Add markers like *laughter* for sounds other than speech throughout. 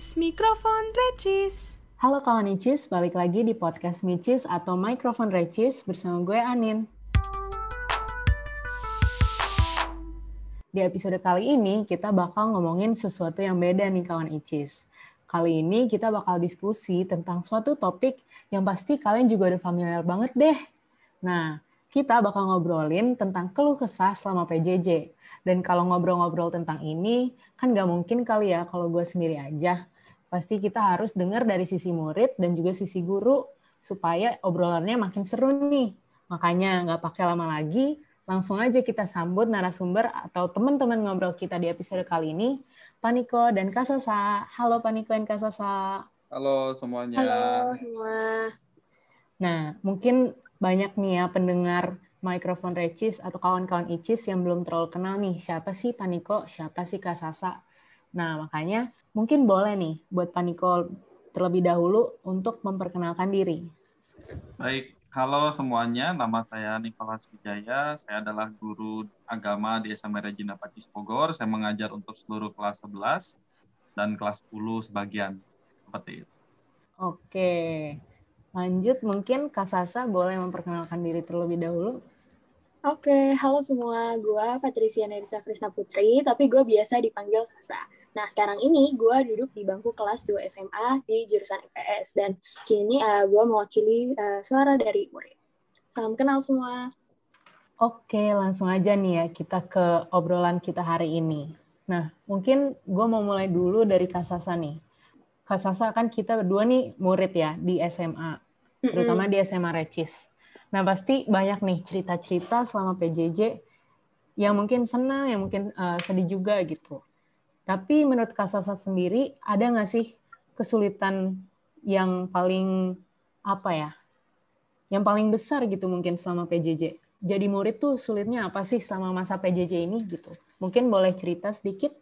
Icis, mikrofon Recis. Halo kawan Icis, balik lagi di podcast Micis atau Mikrofon Recis bersama gue Anin. Di episode kali ini kita bakal ngomongin sesuatu yang beda nih kawan Icis. Kali ini kita bakal diskusi tentang suatu topik yang pasti kalian juga udah familiar banget deh. Nah, kita bakal ngobrolin tentang keluh kesah selama PJJ. Dan kalau ngobrol-ngobrol tentang ini, kan nggak mungkin kali ya kalau gue sendiri aja. Pasti kita harus dengar dari sisi murid dan juga sisi guru, supaya obrolannya makin seru nih. Makanya nggak pakai lama lagi, langsung aja kita sambut narasumber atau teman-teman ngobrol kita di episode kali ini, Paniko dan Kasasa. Halo Paniko dan Kasasa. Halo semuanya. Halo semua. Nah, mungkin banyak nih ya pendengar mikrofon Recis atau kawan-kawan Icis yang belum terlalu kenal nih siapa sih Paniko, siapa sih Kasasa. Nah, makanya mungkin boleh nih buat Paniko terlebih dahulu untuk memperkenalkan diri. Baik, halo semuanya. Nama saya Nikolas Wijaya. Saya adalah guru agama di SMA Regina Pacis Bogor. Saya mengajar untuk seluruh kelas 11 dan kelas 10 sebagian. Seperti itu. Oke. Lanjut, mungkin Kak Sasa boleh memperkenalkan diri terlebih dahulu. Oke, halo semua. Gue Patricia Nerisa Krisna Putri, tapi gue biasa dipanggil Sasa. Nah, sekarang ini gue duduk di bangku kelas 2 SMA di jurusan IPS. Dan kini uh, gue mewakili uh, suara dari murid. Salam kenal semua. Oke, langsung aja nih ya kita ke obrolan kita hari ini. Nah, mungkin gue mau mulai dulu dari Kak Sasa nih. Kak Sasa kan kita berdua nih murid ya di SMA, terutama di SMA Recis. Nah pasti banyak nih cerita-cerita selama PJJ yang mungkin senang, yang mungkin uh, sedih juga gitu. Tapi menurut Kak Sasa sendiri ada nggak sih kesulitan yang paling apa ya, yang paling besar gitu mungkin selama PJJ? Jadi murid tuh sulitnya apa sih selama masa PJJ ini gitu? Mungkin boleh cerita sedikit?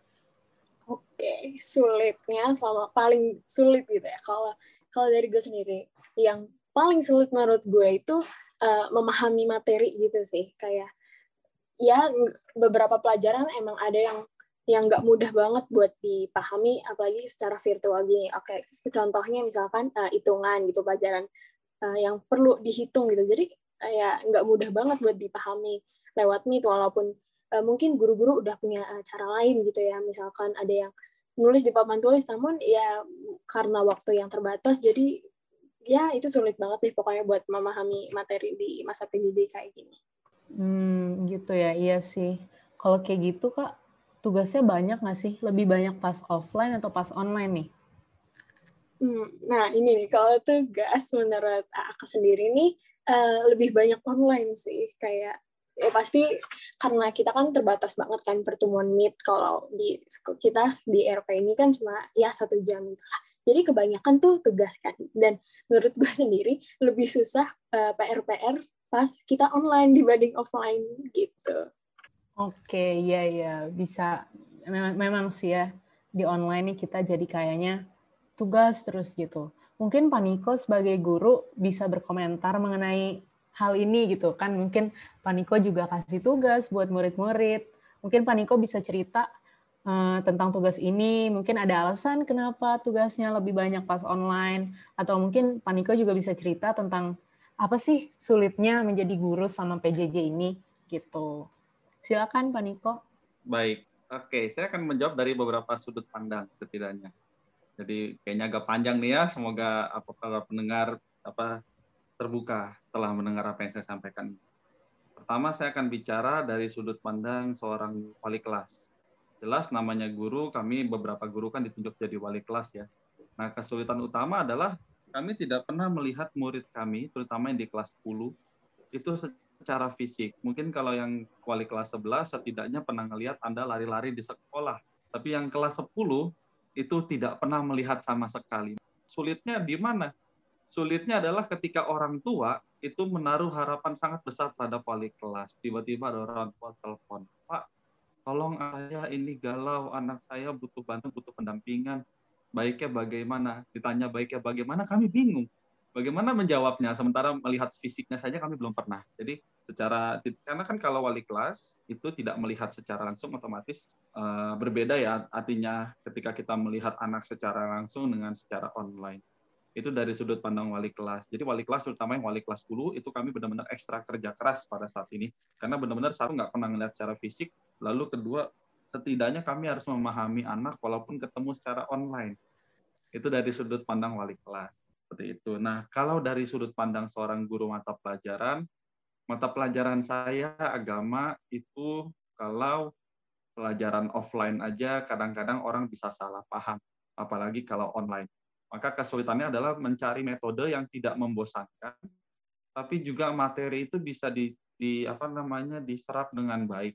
Oke, sulitnya selama paling sulit gitu ya. Kalau kalau dari gue sendiri, yang paling sulit menurut gue itu uh, memahami materi gitu sih. Kayak ya beberapa pelajaran emang ada yang yang nggak mudah banget buat dipahami, apalagi secara virtual gini. Oke, contohnya misalkan uh, hitungan gitu pelajaran uh, yang perlu dihitung gitu. Jadi uh, ya nggak mudah banget buat dipahami lewat Meet walaupun uh, mungkin guru-guru udah punya uh, cara lain gitu ya misalkan ada yang nulis di papan tulis namun ya karena waktu yang terbatas jadi ya itu sulit banget deh pokoknya buat memahami materi di masa PJJ kayak gini. Hmm, gitu ya, iya sih. Kalau kayak gitu kak, tugasnya banyak nggak sih? Lebih banyak pas offline atau pas online nih? Hmm, nah ini nih, kalau tugas menurut aku sendiri nih, uh, lebih banyak online sih. Kayak ya pasti karena kita kan terbatas banget kan pertemuan meet kalau di kita di RP ini kan cuma ya satu jam gitu jadi kebanyakan tuh tugas kan dan menurut gue sendiri lebih susah uh, PR PR pas kita online dibanding offline gitu oke ya ya bisa memang memang sih ya di online nih kita jadi kayaknya tugas terus gitu. Mungkin Paniko sebagai guru bisa berkomentar mengenai hal ini gitu kan. Mungkin Paniko juga kasih tugas buat murid-murid. Mungkin Paniko bisa cerita uh, tentang tugas ini. Mungkin ada alasan kenapa tugasnya lebih banyak pas online. Atau mungkin Paniko juga bisa cerita tentang apa sih sulitnya menjadi guru sama PJJ ini gitu silakan Paniko baik oke saya akan menjawab dari beberapa sudut pandang setidaknya jadi kayaknya agak panjang nih ya semoga apa para pendengar apa terbuka telah mendengar apa yang saya sampaikan. Pertama, saya akan bicara dari sudut pandang seorang wali kelas. Jelas namanya guru, kami beberapa guru kan ditunjuk jadi wali kelas ya. Nah, kesulitan utama adalah kami tidak pernah melihat murid kami, terutama yang di kelas 10, itu secara fisik. Mungkin kalau yang wali kelas 11 setidaknya pernah melihat Anda lari-lari di sekolah. Tapi yang kelas 10 itu tidak pernah melihat sama sekali. Sulitnya di mana? Sulitnya adalah ketika orang tua itu menaruh harapan sangat besar terhadap wali kelas. Tiba-tiba ada orang tua telepon, Pak, tolong saya ini galau, anak saya butuh bantuan, butuh pendampingan. Baiknya bagaimana? Ditanya baiknya bagaimana, kami bingung. Bagaimana menjawabnya? Sementara melihat fisiknya saja kami belum pernah. Jadi secara karena kan kalau wali kelas itu tidak melihat secara langsung otomatis uh, berbeda ya artinya ketika kita melihat anak secara langsung dengan secara online itu dari sudut pandang wali kelas. Jadi wali kelas terutama yang wali kelas dulu itu kami benar-benar ekstra kerja keras pada saat ini karena benar-benar satu nggak pernah melihat secara fisik, lalu kedua setidaknya kami harus memahami anak walaupun ketemu secara online. Itu dari sudut pandang wali kelas seperti itu. Nah kalau dari sudut pandang seorang guru mata pelajaran mata pelajaran saya agama itu kalau pelajaran offline aja kadang-kadang orang bisa salah paham, apalagi kalau online. Maka kesulitannya adalah mencari metode yang tidak membosankan, tapi juga materi itu bisa di, di apa namanya diserap dengan baik.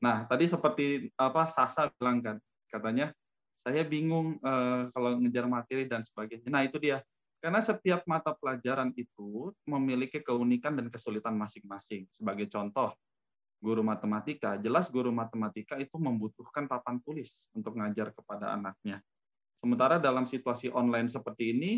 Nah, tadi seperti apa Sasa bilang kan, katanya saya bingung eh, kalau ngejar materi dan sebagainya. Nah, itu dia karena setiap mata pelajaran itu memiliki keunikan dan kesulitan masing-masing. Sebagai contoh, guru matematika, jelas guru matematika itu membutuhkan papan tulis untuk ngajar kepada anaknya. Sementara dalam situasi online seperti ini,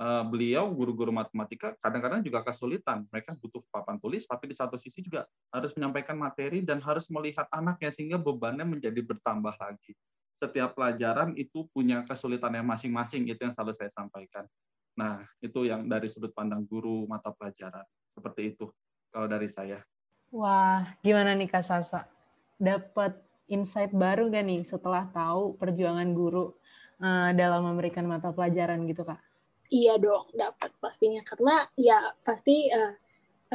eh, beliau guru-guru matematika kadang-kadang juga kesulitan. Mereka butuh papan tulis, tapi di satu sisi juga harus menyampaikan materi dan harus melihat anaknya sehingga bebannya menjadi bertambah lagi. Setiap pelajaran itu punya kesulitannya masing-masing, itu yang selalu saya sampaikan. Nah, itu yang dari sudut pandang guru mata pelajaran. Seperti itu kalau dari saya. Wah, gimana nih Kak Sasa? Dapat insight baru gak nih setelah tahu perjuangan guru uh, dalam memberikan mata pelajaran gitu Kak? Iya dong, dapat pastinya. Karena ya pasti uh,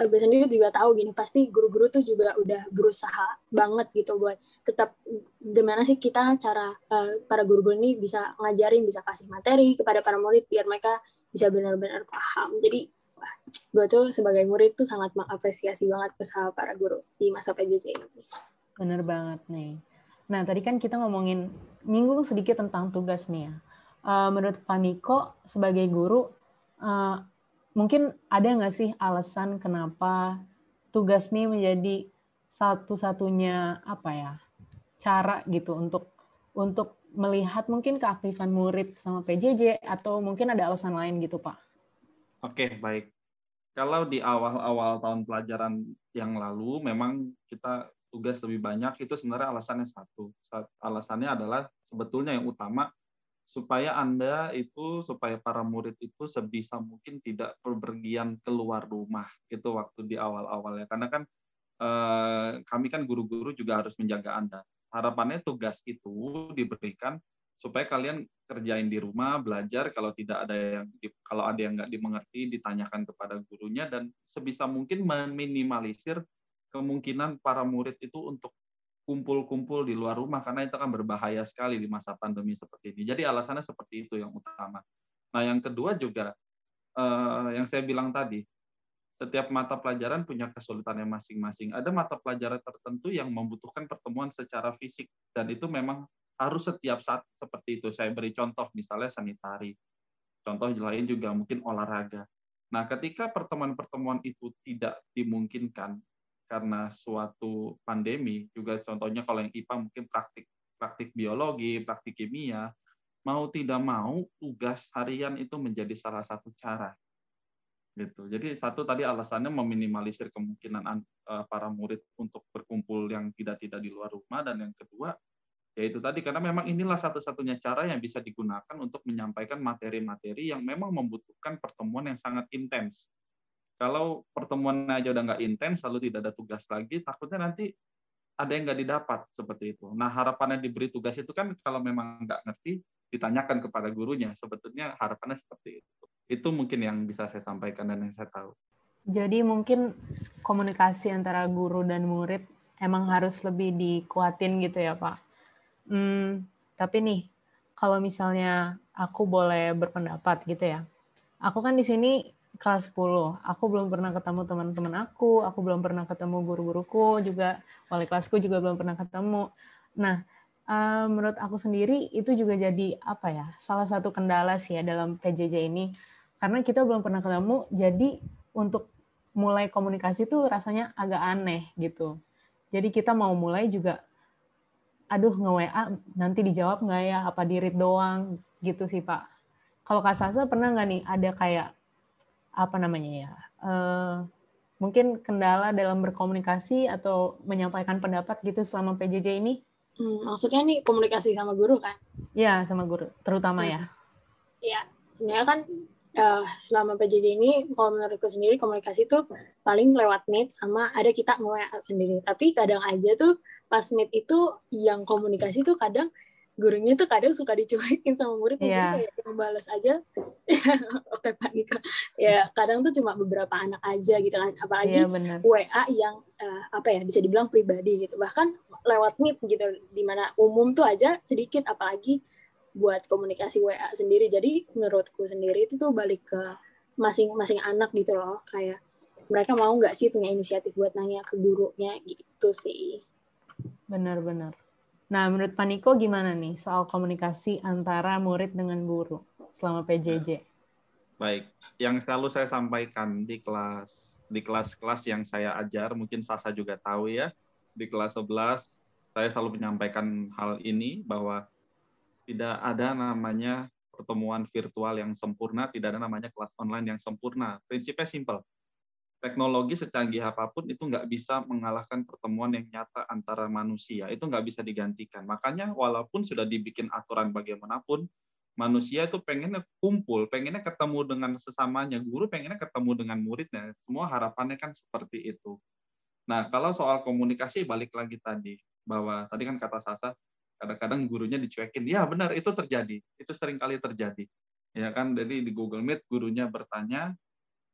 gue sendiri juga tahu gini pasti guru-guru tuh juga udah berusaha banget gitu buat tetap gimana sih kita cara uh, para guru-guru ini bisa ngajarin bisa kasih materi kepada para murid biar mereka bisa benar-benar paham. Jadi wah, gue tuh sebagai murid tuh sangat mengapresiasi banget usaha para guru di masa PJJ ini. Bener banget nih. Nah tadi kan kita ngomongin nyinggung sedikit tentang tugas nih ya. Uh, menurut Paniko sebagai guru uh, mungkin ada nggak sih alasan kenapa tugas nih menjadi satu-satunya apa ya cara gitu untuk untuk melihat mungkin keaktifan murid sama PJJ atau mungkin ada alasan lain gitu Pak? Oke, baik. Kalau di awal-awal tahun pelajaran yang lalu memang kita tugas lebih banyak itu sebenarnya alasannya satu. Alasannya adalah sebetulnya yang utama supaya Anda itu supaya para murid itu sebisa mungkin tidak berpergian keluar rumah itu waktu di awal-awal ya. Karena kan eh, kami kan guru-guru juga harus menjaga Anda harapannya tugas itu diberikan supaya kalian kerjain di rumah, belajar kalau tidak ada yang kalau ada yang nggak dimengerti ditanyakan kepada gurunya dan sebisa mungkin meminimalisir kemungkinan para murid itu untuk kumpul-kumpul di luar rumah karena itu akan berbahaya sekali di masa pandemi seperti ini. Jadi alasannya seperti itu yang utama. Nah yang kedua juga eh, yang saya bilang tadi setiap mata pelajaran punya kesulitannya masing-masing. Ada mata pelajaran tertentu yang membutuhkan pertemuan secara fisik dan itu memang harus setiap saat seperti itu. Saya beri contoh misalnya sanitari. Contoh lain juga mungkin olahraga. Nah, ketika pertemuan-pertemuan itu tidak dimungkinkan karena suatu pandemi, juga contohnya kalau yang IPA mungkin praktik praktik biologi, praktik kimia, mau tidak mau tugas harian itu menjadi salah satu cara gitu. Jadi satu tadi alasannya meminimalisir kemungkinan uh, para murid untuk berkumpul yang tidak tidak di luar rumah dan yang kedua yaitu tadi karena memang inilah satu-satunya cara yang bisa digunakan untuk menyampaikan materi-materi yang memang membutuhkan pertemuan yang sangat intens. Kalau pertemuan aja udah nggak intens, lalu tidak ada tugas lagi, takutnya nanti ada yang nggak didapat seperti itu. Nah harapannya diberi tugas itu kan kalau memang nggak ngerti ditanyakan kepada gurunya. Sebetulnya harapannya seperti itu itu mungkin yang bisa saya sampaikan dan yang saya tahu. Jadi mungkin komunikasi antara guru dan murid emang harus lebih dikuatin gitu ya Pak. Hmm, tapi nih kalau misalnya aku boleh berpendapat gitu ya. Aku kan di sini kelas 10. Aku belum pernah ketemu teman-teman aku, aku belum pernah ketemu guru-guruku, juga wali kelasku juga belum pernah ketemu. Nah, uh, menurut aku sendiri itu juga jadi apa ya? Salah satu kendala sih ya dalam PJJ ini karena kita belum pernah ketemu jadi untuk mulai komunikasi tuh rasanya agak aneh gitu jadi kita mau mulai juga aduh nge WA nanti dijawab nggak ya apa di read doang gitu sih pak kalau kak Sasa pernah nggak nih ada kayak apa namanya ya uh, mungkin kendala dalam berkomunikasi atau menyampaikan pendapat gitu selama PJJ ini? Hmm, maksudnya nih komunikasi sama guru kan? Iya, sama guru, terutama Hmm. ya. Iya, sebenarnya kan eh, selama PJJ ini, kalau menurutku sendiri komunikasi tuh paling lewat meet sama ada kita nge-WA sendiri. Tapi kadang aja tuh pas meet itu yang komunikasi tuh kadang gurunya tuh kadang suka dicuekin sama muridnya Iya. jadi kayak yang balas aja *laughs* oke Pak Niko ya kadang tuh cuma beberapa anak aja gitu kan apalagi Iya, benar. WA yang eh, apa ya bisa dibilang pribadi gitu bahkan lewat meet gitu di mana umum tuh aja sedikit apalagi buat komunikasi WA sendiri jadi menurutku sendiri itu tuh balik ke masing-masing anak gitu loh kayak mereka mau nggak sih punya inisiatif buat nanya ke gurunya gitu sih Benar-benar. Nah, menurut Paniko gimana nih soal komunikasi antara murid dengan guru selama PJJ? Baik, yang selalu saya sampaikan di kelas di kelas-kelas yang saya ajar, mungkin Sasa juga tahu ya, di kelas 11 saya selalu menyampaikan hal ini bahwa tidak ada namanya pertemuan virtual yang sempurna, tidak ada namanya kelas online yang sempurna. Prinsipnya simpel. Teknologi secanggih apa pun itu nggak bisa mengalahkan pertemuan yang nyata antara manusia. Itu nggak bisa digantikan. Makanya walaupun sudah dibikin aturan bagaimanapun, manusia itu pengennya kumpul, pengennya ketemu dengan sesamanya, guru pengennya ketemu dengan muridnya. Semua harapannya kan seperti itu. Nah, kalau soal komunikasi balik lagi tadi bahwa tadi kan kata Sasa kadang-kadang gurunya dicuekin. Ya, benar itu terjadi. Itu sering kali terjadi. Ya kan, jadi di Google Meet gurunya bertanya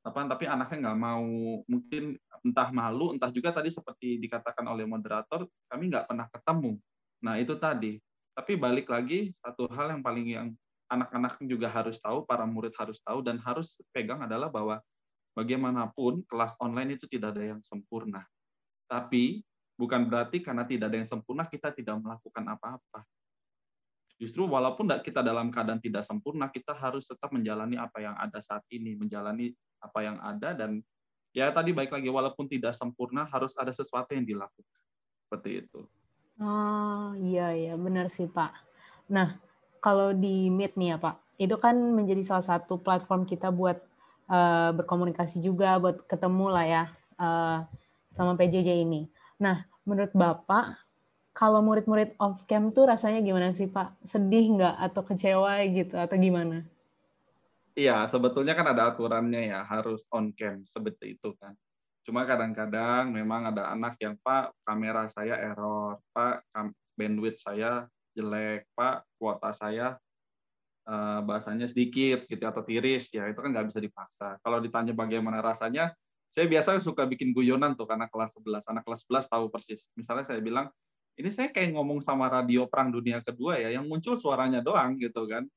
apa tapi anaknya nggak mau mungkin entah malu entah juga tadi seperti dikatakan oleh moderator kami nggak pernah ketemu nah itu tadi tapi balik lagi satu hal yang paling yang anak-anak juga harus tahu, para murid harus tahu dan harus pegang adalah bahwa bagaimanapun kelas online itu tidak ada yang sempurna. Tapi bukan berarti karena tidak ada yang sempurna kita tidak melakukan apa-apa. Justru walaupun kita dalam keadaan tidak sempurna, kita harus tetap menjalani apa yang ada saat ini, menjalani apa yang ada dan ya tadi baik lagi walaupun tidak sempurna harus ada sesuatu yang dilakukan. Seperti itu. Oh, iya iya, benar sih, Pak. Nah, kalau di Meet nih ya, Pak, itu kan menjadi salah satu platform kita buat uh, berkomunikasi juga, buat ketemu lah ya uh, sama PJJ ini. Nah, menurut Bapak, kalau murid-murid off cam tuh rasanya gimana sih, Pak? Sedih nggak atau kecewa gitu atau gimana? Iya, sebetulnya kan ada aturannya ya, harus on cam seperti itu kan. Cuma kadang-kadang memang ada anak yang Pak kamera saya error, Pak bandwidth saya jelek, Pak kuota saya uh, bahasanya sedikit gitu atau tiris ya itu kan nggak bisa dipaksa. Kalau ditanya bagaimana rasanya, saya biasa suka bikin guyonan tuh karena kelas 11. Anak kelas 11 tahu persis. Misalnya saya bilang, ini saya kayak ngomong sama radio perang dunia kedua ya, yang muncul suaranya doang gitu kan.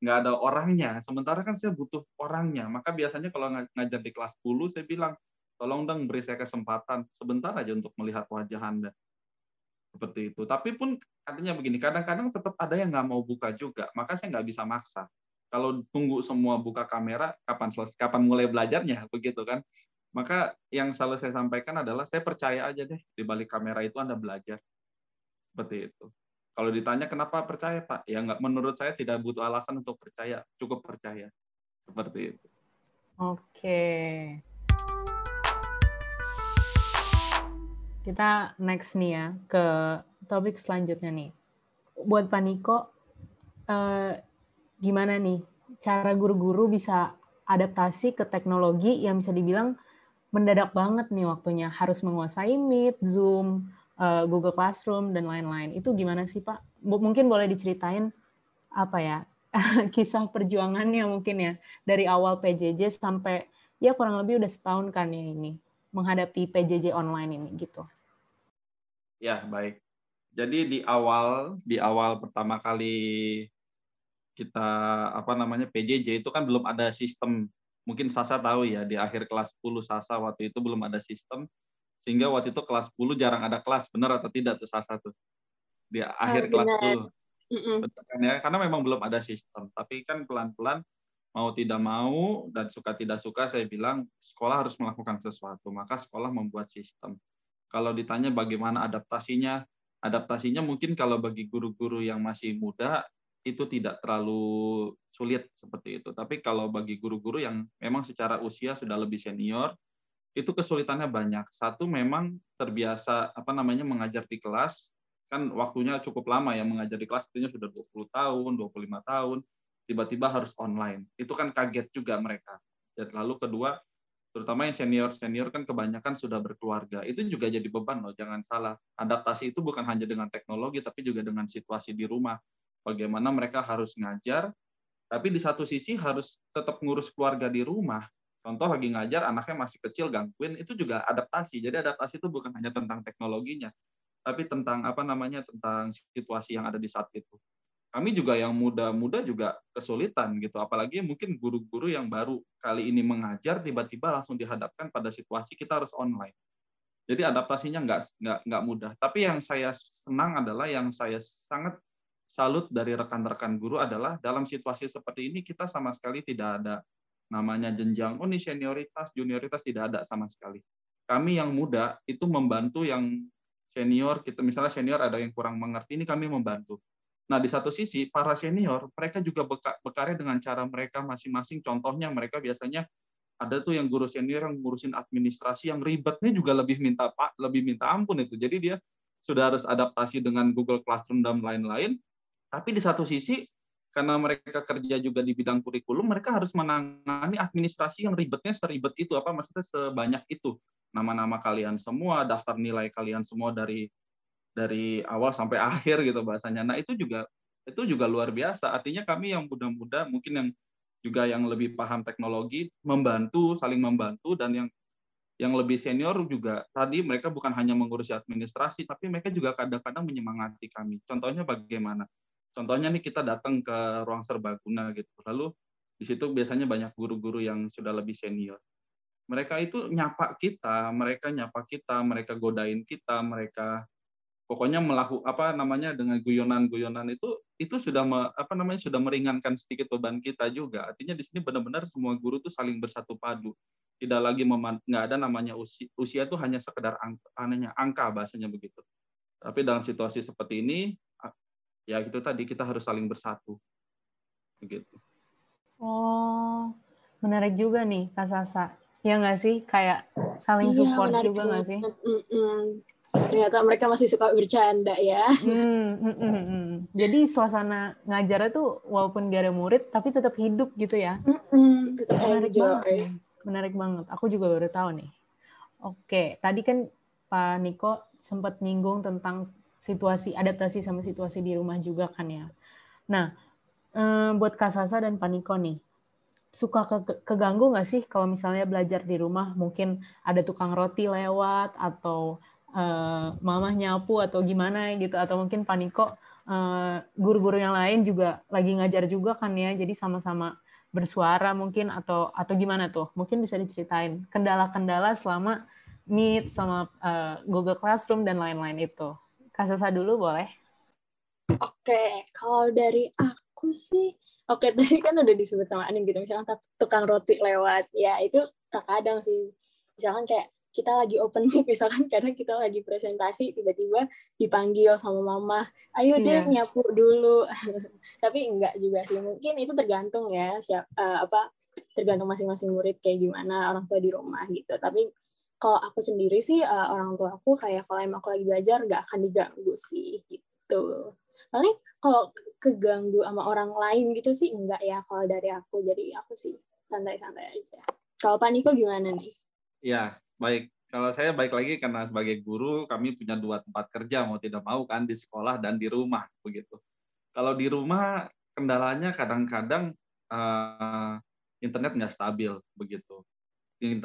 Nggak ada orangnya. Sementara kan saya butuh orangnya. Maka biasanya kalau ngajar di kelas 10, saya bilang, tolong dong beri saya kesempatan sebentar aja untuk melihat wajah Anda. Seperti itu. Tapi pun artinya begini, kadang-kadang tetap ada yang nggak mau buka juga. Maka saya nggak bisa maksa. Kalau tunggu semua buka kamera, kapan selesai, kapan mulai belajarnya, begitu kan? Maka yang selalu saya sampaikan adalah saya percaya aja deh di balik kamera itu Anda belajar. Seperti itu. Kalau ditanya kenapa percaya Pak, ya nggak menurut saya tidak butuh alasan untuk percaya, cukup percaya. Seperti itu. Oke. Kita next nih ya ke topik selanjutnya nih. Buat Paniko, eh, gimana nih cara guru-guru bisa adaptasi ke teknologi yang bisa dibilang mendadak banget nih waktunya. Harus menguasai Meet, Zoom, uh, Google Classroom, dan lain-lain. Itu gimana sih Pak? Mungkin boleh diceritain apa ya, *laughs* kisah perjuangannya mungkin ya, dari awal PJJ sampai ya kurang lebih udah setahun kan ya ini, menghadapi PJJ online ini gitu. Ya, baik. Jadi di awal, di awal pertama kali kita apa namanya PJJ itu kan belum ada sistem mungkin Sasa tahu ya di akhir kelas 10 Sasa waktu itu belum ada sistem sehingga waktu itu kelas 10 jarang ada kelas benar atau tidak tuh Sasa tuh? Di akhir oh, kelas 10 mm -mm. kan ya? Karena memang belum ada sistem. Tapi kan pelan-pelan mau tidak mau dan suka tidak suka saya bilang sekolah harus melakukan sesuatu. Maka sekolah membuat sistem. Kalau ditanya bagaimana adaptasinya adaptasinya mungkin kalau bagi guru-guru yang masih muda itu tidak terlalu sulit seperti itu. Tapi kalau bagi guru-guru yang memang secara usia sudah lebih senior, itu kesulitannya banyak. Satu memang terbiasa apa namanya mengajar di kelas, kan waktunya cukup lama ya mengajar di kelas itu sudah 20 tahun, 25 tahun, tiba-tiba harus online. Itu kan kaget juga mereka. Dan lalu kedua, terutama yang senior-senior kan kebanyakan sudah berkeluarga. Itu juga jadi beban loh, jangan salah. Adaptasi itu bukan hanya dengan teknologi, tapi juga dengan situasi di rumah. Bagaimana mereka harus ngajar, tapi di satu sisi harus tetap ngurus keluarga di rumah. Contoh lagi ngajar, anaknya masih kecil, gangguin, itu juga adaptasi. Jadi adaptasi itu bukan hanya tentang teknologinya, tapi tentang apa namanya tentang situasi yang ada di saat itu kami juga yang muda-muda juga kesulitan gitu apalagi mungkin guru-guru yang baru kali ini mengajar tiba-tiba langsung dihadapkan pada situasi kita harus online jadi adaptasinya nggak nggak nggak mudah tapi yang saya senang adalah yang saya sangat salut dari rekan-rekan guru adalah dalam situasi seperti ini kita sama sekali tidak ada namanya jenjang oh ini senioritas junioritas tidak ada sama sekali. Kami yang muda itu membantu yang senior kita misalnya senior ada yang kurang mengerti ini kami membantu. Nah, di satu sisi, para senior, mereka juga berkarya dengan cara mereka masing-masing. Contohnya, mereka biasanya ada tuh yang guru senior yang ngurusin administrasi yang ribetnya juga lebih minta pak lebih minta ampun itu. Jadi dia sudah harus adaptasi dengan Google Classroom dan lain-lain tapi di satu sisi karena mereka kerja juga di bidang kurikulum mereka harus menangani administrasi yang ribetnya seribet itu apa maksudnya sebanyak itu nama-nama kalian semua daftar nilai kalian semua dari dari awal sampai *laughs* akhir gitu bahasanya. Nah itu juga itu juga luar biasa. Artinya kami yang muda-muda mungkin yang juga yang lebih paham teknologi membantu saling membantu dan yang yang lebih senior juga tadi mereka bukan hanya mengurusi administrasi tapi mereka juga kadang-kadang menyemangati kami. Contohnya bagaimana? Contohnya nih kita datang ke ruang serbaguna gitu. Lalu di situ biasanya banyak guru-guru yang sudah lebih senior. Mereka itu nyapa kita, mereka nyapa kita, mereka godain kita, mereka pokoknya melakukan apa namanya dengan guyonan-guyonan itu itu sudah me, apa namanya sudah meringankan sedikit beban kita juga artinya di sini benar-benar semua guru tuh saling bersatu padu tidak lagi nggak ada namanya usia usia itu hanya sekedar angka, angka bahasanya begitu tapi dalam situasi seperti ini ya itu tadi kita harus saling bersatu begitu oh menarik juga nih kak Sasa ya nggak sih kayak saling iya, support juga nggak sih mm -mm ternyata mereka masih suka bercanda ya. Hmm, hmm. Jadi suasana ngajarnya tuh walaupun gak ada murid tapi tetap hidup gitu ya. Tetap menarik enjoy. banget. Menarik banget. Aku juga baru tahu nih. Oke, tadi kan Pak Niko sempat nyinggung tentang situasi adaptasi sama situasi di rumah juga kan ya. Nah, eh, buat Kak Sasa dan Pak Niko nih, suka ke keganggu nggak sih kalau misalnya belajar di rumah? Mungkin ada tukang roti lewat atau uh, mamah nyapu atau gimana gitu. Atau mungkin paniko uh, guru-guru yang lain juga lagi ngajar juga kan ya. Jadi sama-sama bersuara mungkin atau atau gimana tuh? Mungkin bisa diceritain kendala-kendala selama Meet sama uh, Google Classroom dan lain-lain itu Kasasa dulu boleh Oke okay. kalau dari aku sih oke okay, *laughs* tadi kan udah disebut sama Anin gitu misalnya tukang roti lewat ya itu tak kadang sih misalkan kayak kita lagi open mic *laughs* misalkan kadang kita lagi presentasi tiba-tiba dipanggil sama mama ayo deh yeah. nyapu dulu *laughs* tapi enggak juga sih mungkin itu tergantung ya siap uh, apa tergantung masing-masing murid kayak gimana orang tua di rumah gitu tapi kalau aku sendiri sih uh, orang tua aku kayak kalau emang aku lagi belajar nggak akan diganggu sih gitu. Paling kalau keganggu sama orang lain gitu sih enggak ya kalau dari aku. Jadi aku sih santai-santai aja. Kalau Pak Niko gimana nih? Ya, baik. Kalau saya baik lagi karena sebagai guru kami punya dua tempat kerja mau tidak mau kan di sekolah dan di rumah begitu. Kalau di rumah kendalanya kadang-kadang uh, internet nggak stabil begitu.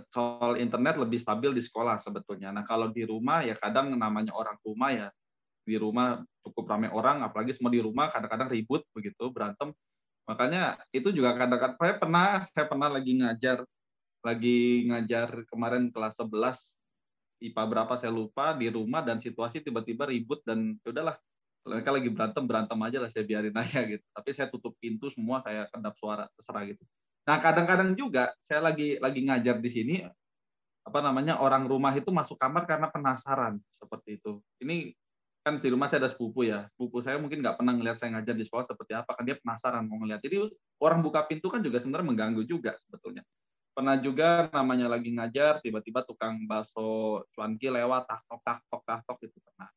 Soal internet lebih stabil di sekolah sebetulnya. Nah kalau di rumah ya kadang namanya orang rumah ya di rumah cukup ramai orang, apalagi semua di rumah kadang-kadang ribut begitu berantem. Makanya itu juga kadang-kadang saya pernah saya pernah lagi ngajar lagi ngajar kemarin kelas 11 IPA berapa saya lupa di rumah dan situasi tiba-tiba ribut dan ya udahlah mereka lagi berantem berantem aja lah saya biarin *laughs* aja gitu tapi saya tutup pintu semua saya kedap suara terserah gitu nah kadang-kadang juga saya lagi lagi ngajar di sini apa namanya orang rumah itu masuk kamar karena penasaran seperti itu. Ini kan di rumah saya ada sepupu ya. Sepupu saya mungkin nggak pernah ngeliat saya ngajar di sekolah seperti apa kan dia penasaran mau ngeliat. Jadi orang buka pintu kan juga sebenarnya mengganggu juga sebetulnya. Pernah juga namanya lagi ngajar tiba-tiba tukang bakso cuanki lewat tak tok tak tok tak tok itu pernah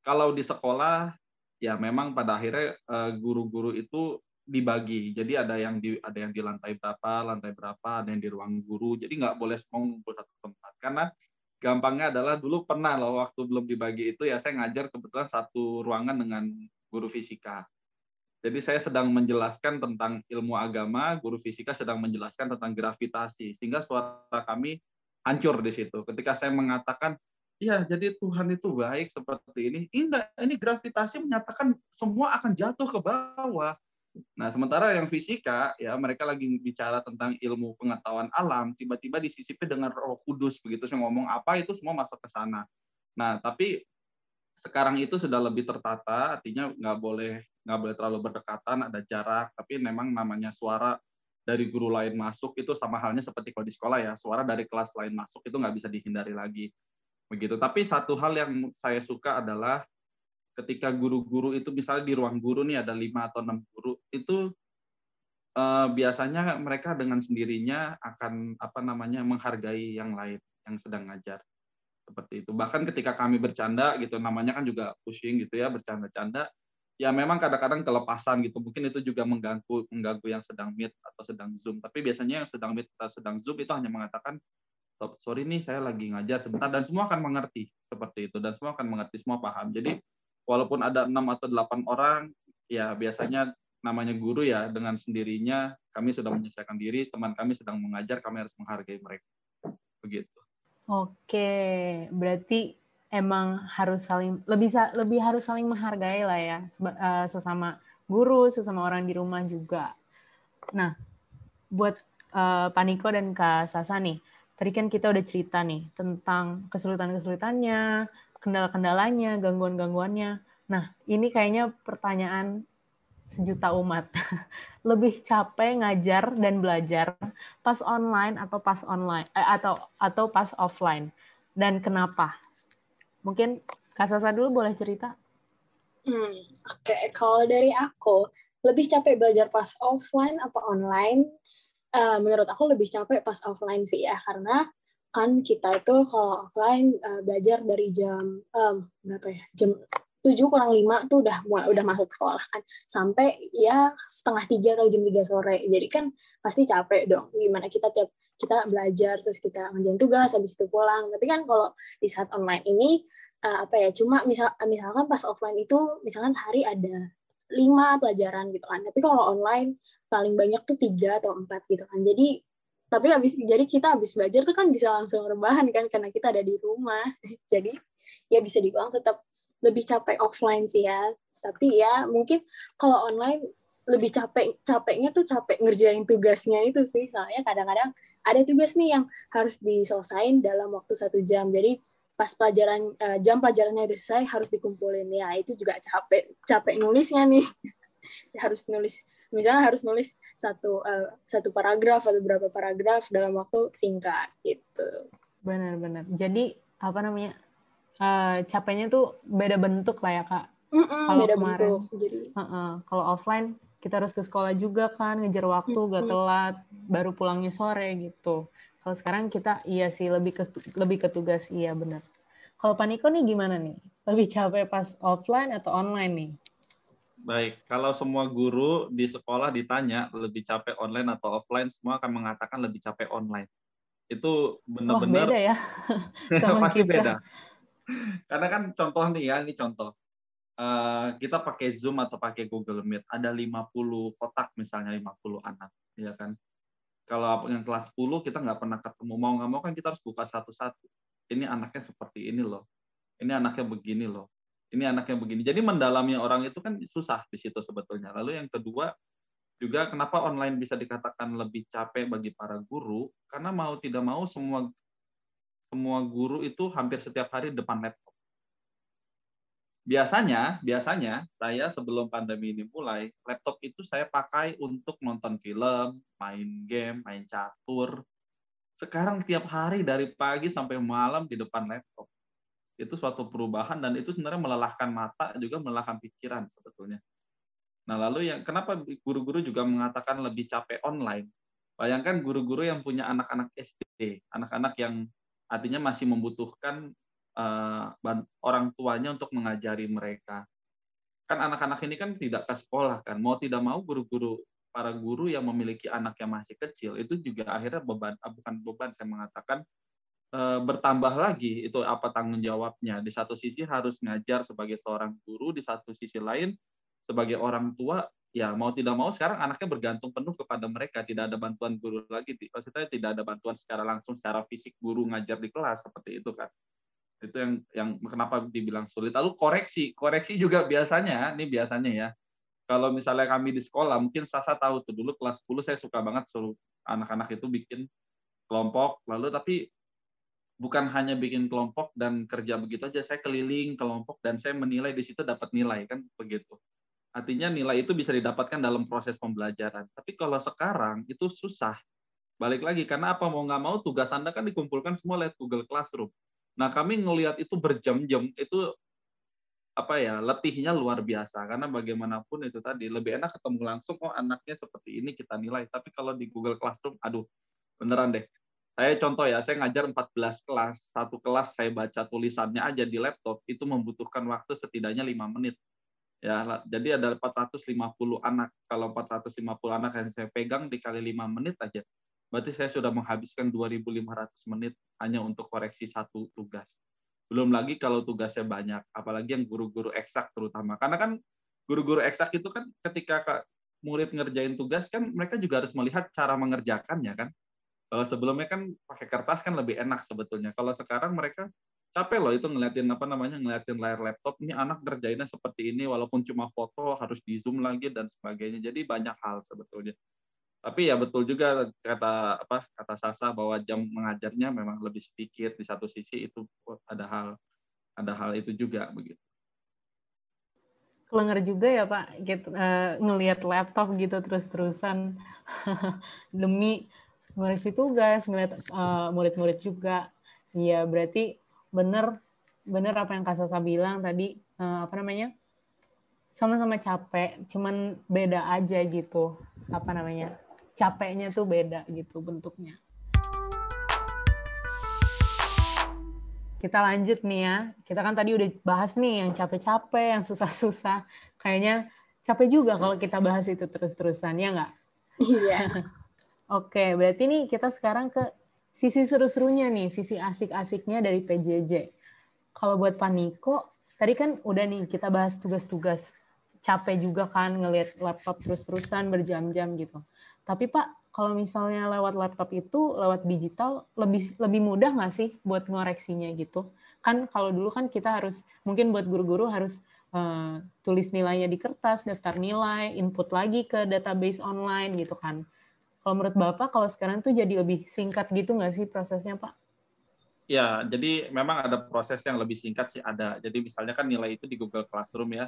kalau di sekolah ya memang pada akhirnya eh, guru-guru itu dibagi. Jadi ada yang di ada yang di lantai berapa lantai berapa ada yang di ruang guru. Jadi nggak boleh semua ngumpul satu tempat. Karena gampangnya adalah dulu pernah loh waktu belum dibagi itu ya saya ngajar kebetulan satu ruangan dengan guru fisika. Jadi saya sedang menjelaskan tentang ilmu agama, guru fisika sedang menjelaskan tentang gravitasi, sehingga suara kami hancur di situ. Ketika saya mengatakan, ya jadi Tuhan itu baik seperti ini, enggak, ini gravitasi menyatakan semua akan jatuh ke bawah. Nah, sementara yang fisika, ya mereka lagi bicara tentang ilmu pengetahuan alam, tiba-tiba disisipi dengan roh kudus, begitu saya ngomong apa, itu semua masuk ke sana. Nah, tapi sekarang itu sudah lebih tertata, artinya nggak boleh nggak boleh terlalu berdekatan, ada jarak, tapi memang namanya suara dari guru lain masuk itu sama halnya seperti kalau di sekolah ya, suara dari kelas lain masuk itu nggak bisa dihindari lagi. Begitu. Tapi satu hal yang saya suka adalah ketika guru-guru itu misalnya di ruang guru nih ada lima atau enam guru itu eh, biasanya mereka dengan sendirinya akan apa namanya menghargai yang lain yang sedang ngajar. Seperti itu. Bahkan ketika kami bercanda gitu namanya kan juga pushing gitu ya bercanda-canda ya memang kadang-kadang kelepasan gitu. Mungkin itu juga mengganggu mengganggu yang sedang meet atau sedang zoom. Tapi biasanya yang sedang meet atau sedang zoom itu hanya mengatakan sorry nih saya lagi ngajar sebentar. Dan semua akan mengerti seperti itu. Dan semua akan mengerti semua paham. Jadi walaupun ada enam atau delapan orang ya biasanya namanya guru ya dengan sendirinya kami sudah menyelesaikan diri teman kami sedang mengajar kami harus menghargai mereka begitu oke berarti emang harus saling lebih lebih harus saling menghargai lah ya eh, sesama guru, sesama orang di rumah juga. Nah, buat uh, Paniko dan Kak Sasa nih, tadi kan kita udah cerita nih tentang kesulitan-kesulitannya, kendala-kendalanya, gangguan-gangguannya. Nah, ini kayaknya pertanyaan sejuta umat. *laughs* Lebih capek ngajar dan belajar pas online atau pas online eh, atau atau pas offline dan kenapa? Mungkin Kak Sasa dulu boleh cerita? Hmm, Oke, okay. kalau dari aku, lebih capek belajar pas offline apa online? Uh, menurut aku lebih capek pas offline sih ya, karena kan kita itu kalau offline uh, belajar dari jam um, berapa ya jam tujuh kurang lima tuh udah udah masuk sekolah kan. Sampai ya setengah tiga atau jam tiga sore. Jadi kan pasti capek dong. Gimana kita tiap kita belajar terus kita ngerjain tugas habis itu pulang. Tapi kan kalau di saat online ini uh, apa ya cuma misal misalkan pas offline itu misalkan sehari ada lima pelajaran gitu kan. Tapi kalau online paling banyak tuh tiga atau empat gitu kan. Jadi tapi habis jadi kita habis belajar tuh kan bisa langsung rebahan kan karena kita ada di rumah. *laughs* Jadi ya bisa dibilang tetap lebih capek offline sih ya. Tapi ya mungkin kalau online lebih capek capeknya tuh capek ngerjain tugasnya itu sih. Soalnya kadang-kadang ada tugas nih yang harus diselesain dalam waktu satu jam. Jadi pas pelajaran uh, jam pelajarannya udah selesai harus dikumpulin. Ya itu juga capek capek nulisnya nih. *laughs* Harus nulis misalnya harus nulis satu uh, satu paragraf atau beberapa paragraf dalam waktu singkat gitu. Benar-benar jadi apa namanya uh, capeknya tuh beda bentuk lah ya kak. Mm -mm, kalau beda kemarin bentuk. jadi. uh -uh, kalau offline kita harus ke sekolah juga kan ngejar waktu hmm. gak telat baru pulangnya sore gitu. Kalau sekarang kita iya sih lebih ke lebih ke tugas iya benar. Kalau Paniko nih gimana nih? Lebih capek pas offline atau online nih Baik, kalau semua guru di sekolah ditanya lebih capek online atau offline, semua akan mengatakan lebih capek online. Itu benar-benar beda ya *laughs* sama pasti kita. beda. Karena kan contoh nih ya, ini contoh. Eh, kita pakai Zoom atau pakai Google Meet, ada 50 kotak misalnya 50 anak, ya kan. Kalau yang kelas 10 kita nggak pernah ketemu, mau nggak mau kan kita harus buka satu-satu. Ini anaknya seperti ini loh, ini anaknya begini loh, ini anaknya begini. Jadi mendalami orang itu kan susah di situ sebetulnya. Lalu yang kedua, juga kenapa online bisa dikatakan lebih capek bagi para guru, karena mau tidak mau semua semua guru itu hampir setiap hari depan laptop biasanya biasanya saya sebelum pandemi ini mulai laptop itu saya pakai untuk nonton film, main game, main catur. Sekarang tiap hari dari pagi sampai malam di depan laptop. Itu suatu perubahan dan itu sebenarnya melelahkan mata juga melelahkan pikiran sebetulnya. Nah, lalu yang kenapa guru-guru juga mengatakan lebih capek online? Bayangkan guru-guru yang punya anak-anak SD, anak-anak yang artinya masih membutuhkan uh, orang tuanya untuk mengajari mereka. Kan anak-anak ini kan tidak ke sekolah kan, mau tidak mau guru-guru para guru yang memiliki anak yang masih kecil itu juga akhirnya beban ah, bukan beban saya mengatakan bertambah lagi itu apa tanggung jawabnya. Di satu sisi harus ngajar sebagai seorang guru, di satu sisi lain sebagai orang tua ya mau tidak mau sekarang anaknya bergantung penuh kepada mereka tidak ada bantuan guru lagi maksudnya tidak ada bantuan secara langsung secara fisik guru ngajar di kelas seperti itu kan itu yang yang kenapa dibilang sulit lalu koreksi koreksi juga biasanya ini biasanya ya kalau misalnya kami di sekolah mungkin Sasa tahu tuh dulu kelas 10 saya suka banget suruh anak-anak itu bikin kelompok lalu tapi bukan hanya bikin kelompok dan kerja begitu aja saya keliling kelompok dan saya menilai di situ dapat nilai kan begitu Artinya nilai itu bisa didapatkan dalam proses pembelajaran. Tapi kalau sekarang itu susah. Balik lagi, karena apa mau nggak mau tugas Anda kan dikumpulkan semua lewat Google Classroom. Nah kami ngelihat itu berjam-jam, itu apa ya letihnya luar biasa karena bagaimanapun itu tadi lebih enak ketemu langsung oh anaknya seperti ini kita nilai tapi kalau di Google Classroom aduh beneran deh saya contoh ya saya ngajar 14 kelas satu kelas saya baca tulisannya aja di laptop itu membutuhkan waktu setidaknya lima menit. Ya jadi ada 450 anak. Kalau 450 anak yang saya pegang dikali 5 menit aja berarti saya sudah menghabiskan 2.500 menit hanya untuk koreksi satu tugas. Belum lagi kalau tugasnya banyak apalagi yang guru-guru eksak terutama. Karena kan guru-guru eksak itu kan ketika murid ngerjain tugas kan mereka juga harus melihat cara mengerjakannya kan kalau sebelumnya kan pakai kertas kan lebih enak sebetulnya. Kalau sekarang mereka capek loh itu ngeliatin apa namanya ngeliatin layar laptop. Ini anak kerjainnya seperti ini walaupun cuma foto harus di zoom lagi dan sebagainya. Jadi banyak hal sebetulnya. Tapi ya betul juga kata apa kata Sasa bahwa jam mengajarnya memang lebih sedikit di satu sisi itu ada hal ada hal itu juga begitu. Kelenger juga ya Pak gitu, uh, ngelihat laptop gitu terus-terusan. *laughs* Demi ngoreksi tugas ngeliat uh, murid-murid juga. Iya, berarti bener bener apa yang Kak Sasa bilang tadi uh, apa namanya? Sama-sama capek cuman beda aja gitu. Apa namanya? Capeknya tuh beda gitu bentuknya. Kita lanjut nih ya. Kita kan tadi udah bahas nih yang capek-capek yang susah-susah. Kayaknya capek juga kalau kita bahas itu terus-terusan ya nggak? Iya *laughs* oke berarti nih kita sekarang ke sisi seru-serunya nih, sisi asik-asiknya dari PJJ. Kalau buat Paniko, tadi kan udah nih kita bahas tugas-tugas. Capek juga kan ngelihat laptop terus-terusan berjam-jam gitu. Tapi Pak, kalau misalnya lewat laptop itu, lewat digital, lebih lebih mudah nggak sih buat ngoreksinya gitu? Kan kalau dulu kan kita harus, mungkin buat guru-guru harus uh, tulis nilainya di kertas, daftar nilai, input lagi ke database online gitu kan. Kalau menurut Bapak, kalau sekarang tuh jadi lebih singkat gitu nggak sih prosesnya, Pak? Ya, jadi memang ada proses yang lebih singkat sih ada. Jadi misalnya kan nilai itu di Google Classroom ya,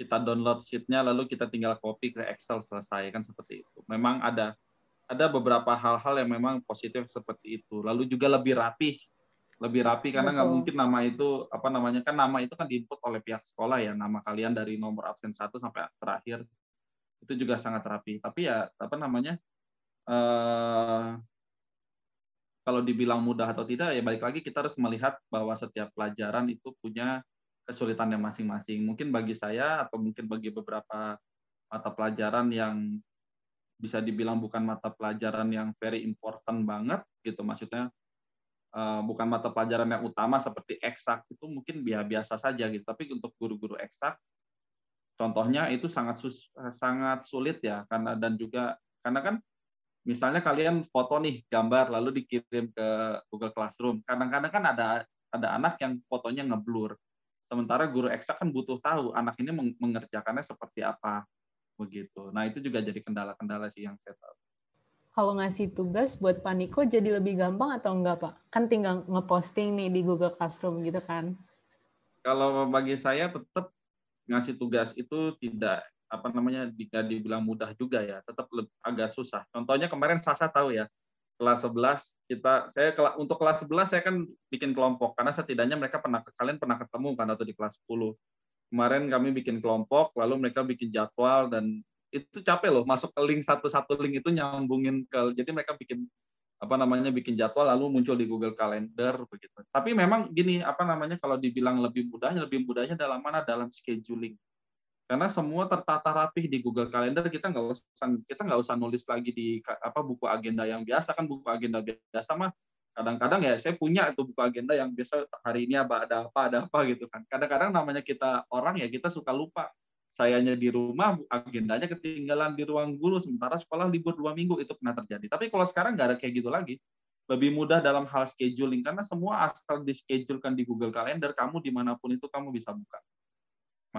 kita download sheet-nya lalu kita tinggal copy ke Excel selesai kan seperti itu. Memang ada ada beberapa hal-hal yang memang positif seperti itu. Lalu juga lebih rapih, lebih rapi karena nggak mungkin nama itu apa namanya kan nama itu kan diinput oleh pihak sekolah ya nama kalian dari nomor absen satu sampai terakhir itu juga sangat rapi. Tapi ya apa namanya Eh, kalau dibilang mudah atau tidak ya balik lagi kita harus melihat bahwa setiap pelajaran itu punya kesulitannya masing-masing. Mungkin bagi saya atau mungkin bagi beberapa mata pelajaran yang bisa dibilang bukan mata pelajaran yang very important banget gitu maksudnya uh, bukan mata pelajaran yang utama seperti eksak itu mungkin biasa saja gitu tapi untuk guru-guru eksak contohnya itu sangat sangat sulit ya karena dan juga karena kan misalnya kalian foto nih gambar lalu dikirim ke Google Classroom. Kadang-kadang kan ada ada anak yang fotonya ngeblur. Sementara guru eksak kan butuh tahu anak ini mengerjakannya seperti apa begitu. Nah, itu juga jadi kendala-kendala sih yang saya tahu. Kalau ngasih tugas buat Paniko jadi lebih gampang atau enggak, Pak? Kan tinggal ngeposting nih di Google Classroom gitu kan. Kalau bagi saya tetap ngasih tugas itu tidak apa namanya jika dibilang mudah juga ya tetap agak susah. Contohnya kemarin Sasa tahu ya kelas 11 kita saya untuk kelas 11 saya kan bikin kelompok karena setidaknya mereka pernah kalian pernah ketemu kan atau di kelas 10. Kemarin kami bikin kelompok lalu mereka bikin jadwal dan itu capek loh masuk ke link satu-satu link itu nyambungin ke jadi mereka bikin apa namanya bikin jadwal lalu muncul di Google Calendar begitu. Tapi memang gini apa namanya kalau dibilang lebih mudahnya lebih mudahnya dalam mana dalam scheduling. Karena semua tertata rapih di Google Calendar kita nggak usah kita nggak usah nulis lagi di apa buku agenda yang biasa. Kan buku agenda biasa mah kadang-kadang ya saya punya itu buku agenda yang biasa hari ini apa ada apa ada apa gitu kan. Kadang-kadang namanya kita orang ya kita suka lupa. Sayanya di rumah agendanya ketinggalan di ruang guru sementara sekolah libur dua minggu itu pernah terjadi. Tapi kalau sekarang nggak ada kayak gitu lagi. Lebih mudah dalam hal scheduling karena semua asal di schedulekan di Google Calendar kamu di mana pun itu kamu bisa buka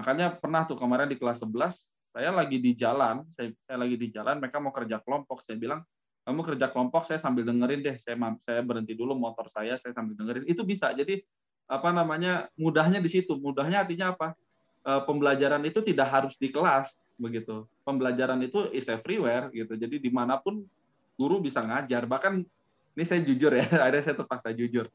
makanya pernah tuh kemarin di kelas 11 saya lagi di jalan saya, saya lagi di jalan mereka mau kerja kelompok saya bilang kamu kerja kelompok saya sambil dengerin deh saya saya berhenti dulu motor saya saya sambil dengerin itu bisa jadi apa namanya mudahnya di situ mudahnya artinya apa Eh, pembelajaran itu tidak harus di kelas begitu. Pembelajaran itu is everywhere gitu. Jadi di mana pun guru bisa ngajar. Bahkan ini saya jujur ya, *laughs* ada saya terpaksa jujur.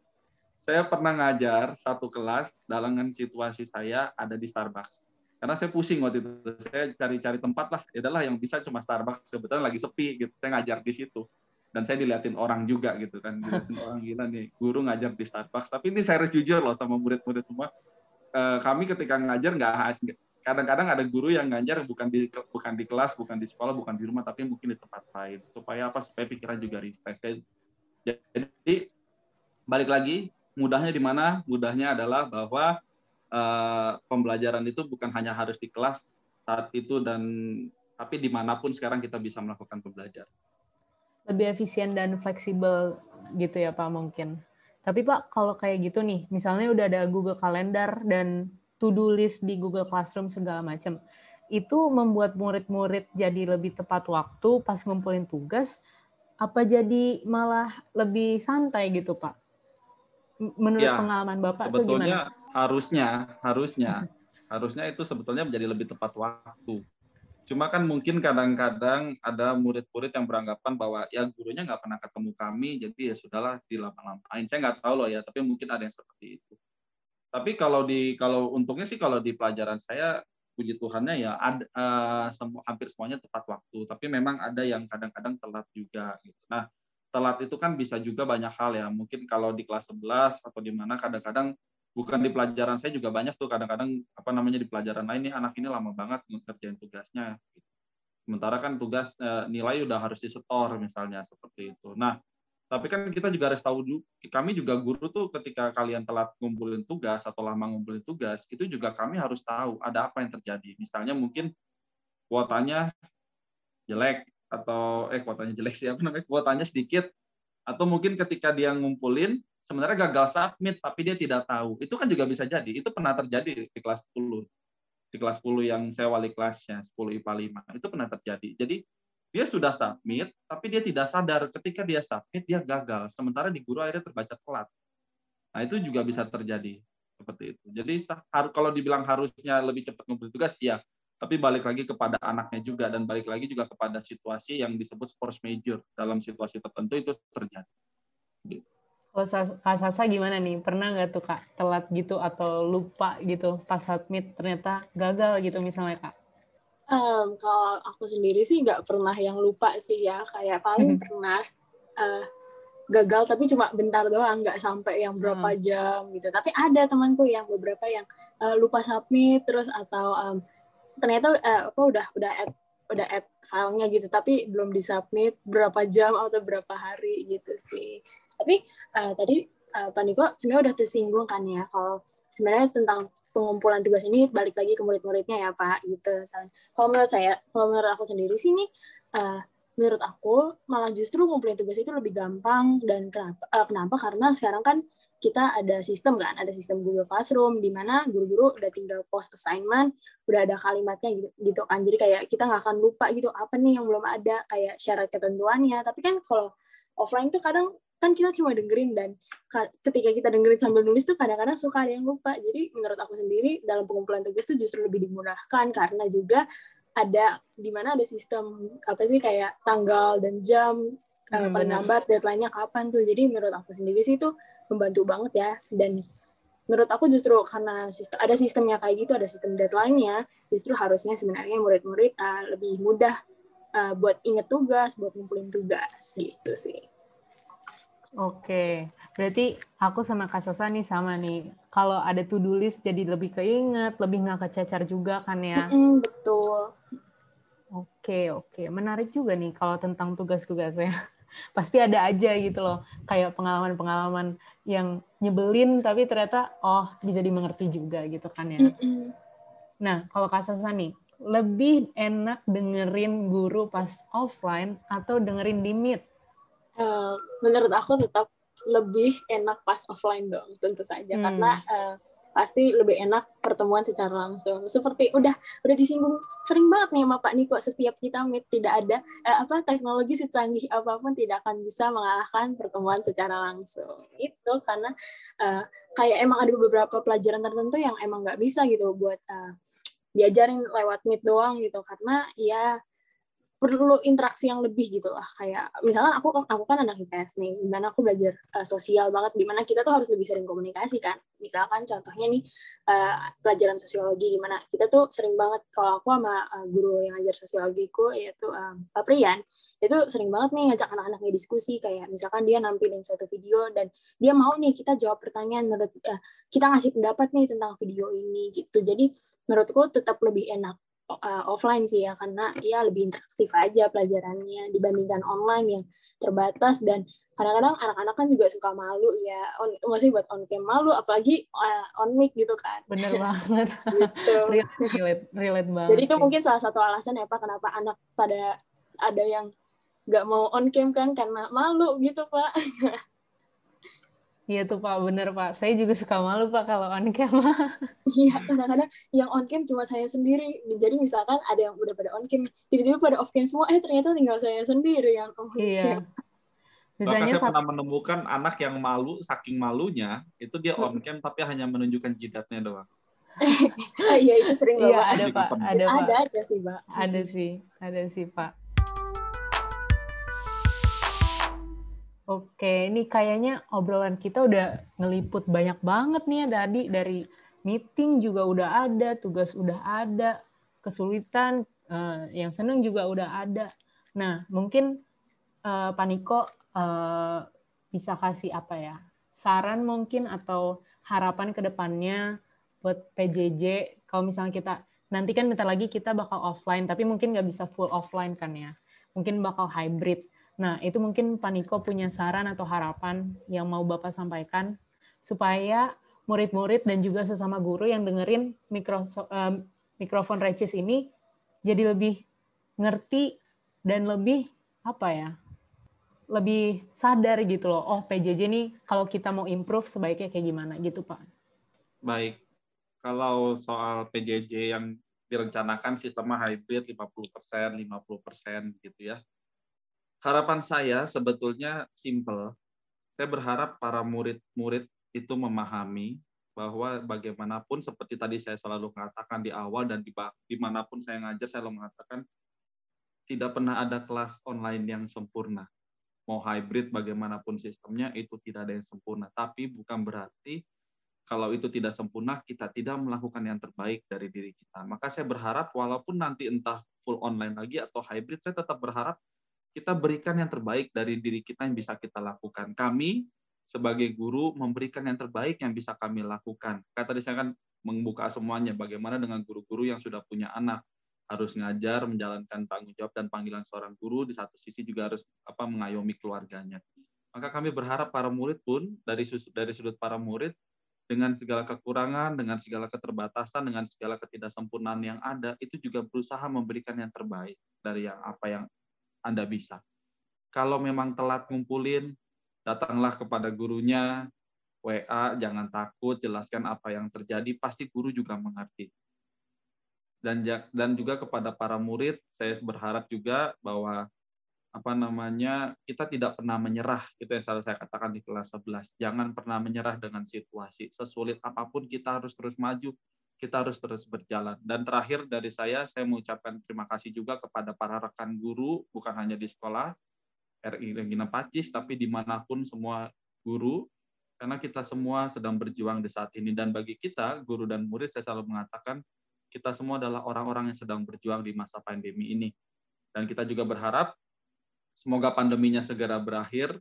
Saya pernah ngajar satu kelas dalam situasi saya ada di Starbucks. Karena saya pusing waktu itu. Saya cari-cari tempat lah. Ya adalah yang bisa cuma Starbucks. Sebetulnya lagi sepi gitu. Saya ngajar di situ. Dan saya diliatin orang juga gitu kan. Diliatin *laughs* orang gila nih. Guru ngajar di Starbucks. Tapi ini saya harus jujur loh sama murid-murid semua Eh, kami ketika ngajar nggak kadang-kadang ada guru yang ngajar bukan di bukan di kelas, bukan di sekolah, bukan di rumah, tapi mungkin di tempat lain. Supaya apa? Supaya pikiran juga refresh. Jadi balik lagi, mudahnya di mana? Mudahnya adalah bahwa uh, pembelajaran itu bukan hanya harus di kelas saat itu dan tapi di mana pun sekarang kita bisa melakukan pembelajaran. Lebih efisien dan fleksibel gitu ya Pak mungkin. Tapi Pak, kalau kayak gitu nih, misalnya udah ada Google Calendar dan to-do list di Google Classroom segala macam, itu membuat murid-murid jadi lebih tepat waktu pas ngumpulin tugas, apa jadi malah lebih santai gitu Pak? Menurut ya, pengalaman Bapak itu gimana? harusnya, harusnya, harusnya itu sebetulnya menjadi lebih tepat waktu. Cuma kan mungkin kadang-kadang ada murid-murid yang beranggapan bahwa ya gurunya nggak pernah ketemu kami, jadi ya sudahlah dilama-lamain. Saya nggak tahu loh ya, tapi mungkin ada yang seperti itu. Tapi kalau di kalau untungnya sih kalau di pelajaran saya puji Tuhannya ya ada uh, semua hampir semuanya tepat waktu. Tapi memang ada yang kadang-kadang telat juga gitu. Nah, telat itu kan bisa juga banyak hal ya. Mungkin kalau di kelas 11 atau di mana kadang-kadang bukan di pelajaran saya juga banyak tuh. Kadang-kadang apa namanya di pelajaran lain nih anak ini lama banget ngerjain tugasnya. Sementara kan tugas eh, nilai udah harus disetor misalnya seperti itu. Nah tapi kan kita juga harus tahu kami juga guru tuh ketika kalian telat ngumpulin tugas atau lama ngumpulin tugas itu juga kami harus tahu ada apa yang terjadi. Misalnya mungkin kuotanya jelek atau eh kuotanya jelek sih apa namanya kuotanya sedikit atau mungkin ketika dia ngumpulin sebenarnya gagal submit tapi dia tidak tahu. Itu kan juga bisa jadi. Itu pernah terjadi di kelas 10. Di kelas 10 yang saya wali kelasnya, 10 IPA 5. Itu pernah terjadi. Jadi dia sudah submit, tapi dia tidak sadar ketika dia submit dia gagal. Sementara di guru akhirnya terbaca telat. Nah itu juga bisa terjadi seperti itu. Jadi kalau dibilang harusnya lebih cepat ngumpul tugas, iya. Tapi balik lagi kepada anaknya juga dan balik lagi juga kepada situasi yang disebut force major dalam situasi tertentu itu terjadi. Gitu. Kalau Kak Sasa gimana nih? Pernah nggak tuh Kak telat gitu atau lupa gitu pas submit ternyata gagal gitu misalnya Kak? Um, kalau aku sendiri sih nggak pernah yang lupa sih ya. Kayak paling pernah uh, gagal tapi cuma bentar doang, nggak sampai yang berapa hmm. jam gitu. Tapi ada temanku yang beberapa yang uh, lupa submit terus atau um, ternyata uh, apa udah udah add udah add filenya gitu. Tapi belum disubmit berapa jam atau berapa hari gitu sih. Tapi uh, tadi uh, Pak Niko sebenarnya udah tersinggung kan ya kalau sebenarnya tentang pengumpulan tugas ini balik lagi ke murid-muridnya ya Pak gitu kan. Kalau menurut saya, kalau menurut aku sendiri sih nih uh, menurut aku malah justru ngumpulin tugas itu lebih gampang dan kenapa uh, kenapa? Karena sekarang kan kita ada sistem kan ada sistem Google Classroom di mana guru-guru udah tinggal post assignment udah ada kalimatnya gitu, gitu kan. Jadi kayak kita nggak akan lupa gitu apa nih yang belum ada kayak syarat ketentuannya. Tapi kan kalau offline tuh kadang kan kita cuma dengerin dan ketika kita dengerin sambil nulis tuh kadang-kadang suka ada yang lupa. Jadi menurut aku sendiri dalam pengumpulan tugas tuh justru lebih dimudahkan karena juga ada di mana ada sistem apa sih kayak tanggal dan jam hmm, paling lambat deadline-nya kapan tuh jadi menurut aku sendiri sih itu membantu banget ya dan menurut aku justru karena sistem, ada sistemnya kayak gitu, ada sistem deadline-nya, justru harusnya sebenarnya murid-murid uh, lebih mudah uh, buat inget tugas, buat ngumpulin tugas gitu sih. Oke, berarti aku sama Kak Sosa nih sama nih. Kalau ada to-do list jadi lebih keinget, lebih nggak kececar juga kan ya? Mm-mm, betul. Oke, oke. Menarik juga nih kalau tentang tugas-tugasnya. *laughs* Pasti ada aja gitu loh, kayak pengalaman-pengalaman yang nyebelin tapi ternyata oh bisa dimengerti juga gitu kan ya. Nah, kalau Kak Sasa nih, lebih enak dengerin guru pas offline atau dengerin di Meet? Uh, menurut aku tetap lebih enak pas offline dong, tentu saja Hmm. karena uh, pasti lebih enak pertemuan secara langsung. Seperti udah udah disinggung sering banget nih sama Pak Niko setiap kita meet tidak ada eh, apa teknologi secanggih apa pun tidak akan bisa mengalahkan pertemuan secara langsung. Itu karena uh, kayak emang ada beberapa pelajaran tertentu yang emang nggak bisa gitu buat uh, diajarin lewat meet doang gitu karena ya perlu interaksi yang lebih gitu lah. Kayak misalkan aku aku kan anak IPS nih di mana aku belajar uh, sosial banget di mana kita tuh harus lebih sering komunikasi kan. Misalkan contohnya nih uh, pelajaran sosiologi di mana kita tuh sering banget kalau aku sama uh, guru yang ngajar sosiologiku yaitu um, Pak Prian itu sering banget nih ngajak anak-anaknya diskusi. Kayak misalkan dia nampilin suatu video dan dia mau nih kita jawab pertanyaan menurut uh, kita ngasih pendapat nih tentang video ini gitu. Jadi menurutku tetap lebih enak uh, offline sih ya karena ya lebih interaktif aja pelajarannya dibandingkan online yang terbatas dan kadang-kadang anak-anak kan juga suka malu ya on, maksudnya buat on cam malu apalagi uh, on mic gitu kan Bener *laughs* banget. gitu. *laughs* relate, relate, banget. jadi itu mungkin salah satu alasan ya pak kenapa anak pada ada yang nggak mau on cam kan karena malu gitu pak *laughs* Iya tuh Pak, bener Pak. Saya juga suka malu Pak kalau on cam. *laughs* iya kadang-kadang yang on cam cuma saya sendiri jadi misalkan ada yang udah pada on cam tiba-tiba pada off cam semua eh ternyata tinggal saya sendiri yang on cam iya. Bahkan Biasanya saya satu, pernah menemukan anak yang malu, saking malunya, itu dia on cam tapi hanya menunjukkan jidatnya doang. *laughs* Iya itu sering iya banget. ada Pak, ada Pak. ada aja sih pak Ada sih, ada sih Pak. Oke, ini kayaknya obrolan kita udah ngeliput banyak banget nih ya tadi dari meeting juga udah ada, tugas udah ada, kesulitan eh, yang seneng juga udah ada. Nah, mungkin eh, Pak Niko eh, bisa kasih apa ya? Saran mungkin atau harapan ke depannya buat PJJ kalau misalnya kita nanti kan bentar lagi kita bakal offline tapi mungkin nggak bisa full offline kan ya mungkin bakal hybrid nah itu mungkin Pak Niko punya saran atau harapan yang mau Bapak sampaikan supaya murid-murid dan juga sesama guru yang dengerin mikro, eh, mikrofon Recis ini jadi lebih ngerti dan lebih apa ya lebih sadar gitu loh oh PJJ nih kalau kita mau improve sebaiknya kayak gimana gitu Pak Baik, kalau soal PJJ yang direncanakan sistemnya hybrid 50%, 50% gitu ya. Harapan saya sebetulnya simple. Saya berharap para murid-murid itu memahami bahwa bagaimanapun seperti tadi saya selalu mengatakan di awal dan di di mana pun saya ngajar saya selalu mengatakan tidak pernah ada kelas online yang sempurna. Mau hybrid bagaimanapun sistemnya itu tidak ada yang sempurna. Tapi bukan berarti kalau itu tidak sempurna, kita tidak melakukan yang terbaik dari diri kita. Maka saya berharap walaupun nanti entah full online lagi atau hybrid, saya tetap berharap kita berikan yang terbaik dari diri kita yang bisa kita lakukan. Kami sebagai guru memberikan yang terbaik yang bisa kami lakukan. Kata tadi saya kan membuka semuanya, bagaimana dengan guru-guru yang sudah punya anak, harus ngajar, menjalankan tanggung jawab dan panggilan seorang guru, di satu sisi juga harus apa mengayomi keluarganya. Maka kami berharap para murid pun dari dari sudut para murid dengan segala kekurangan, dengan segala keterbatasan, dengan segala ketidaksempurnaan yang ada, itu juga berusaha memberikan yang terbaik dari yang apa yang Anda bisa. Kalau memang telat ngumpulin, datanglah kepada gurunya, WA, jangan takut, jelaskan apa yang terjadi, pasti guru juga mengerti. Dan dan juga kepada para murid, saya berharap juga bahwa apa namanya kita tidak pernah menyerah itu yang selalu saya katakan di kelas 11 jangan pernah menyerah dengan situasi sesulit apa pun kita harus terus maju kita harus terus berjalan. Dan terakhir dari saya saya mengucapkan terima kasih juga kepada para rekan guru bukan hanya di sekolah RI Regina Pacis tapi di mana pun semua guru karena kita semua sedang berjuang di saat ini. Dan bagi kita guru dan murid saya selalu mengatakan kita semua adalah orang-orang yang sedang berjuang di masa pandemi ini. Dan kita juga berharap semoga pandeminya segera berakhir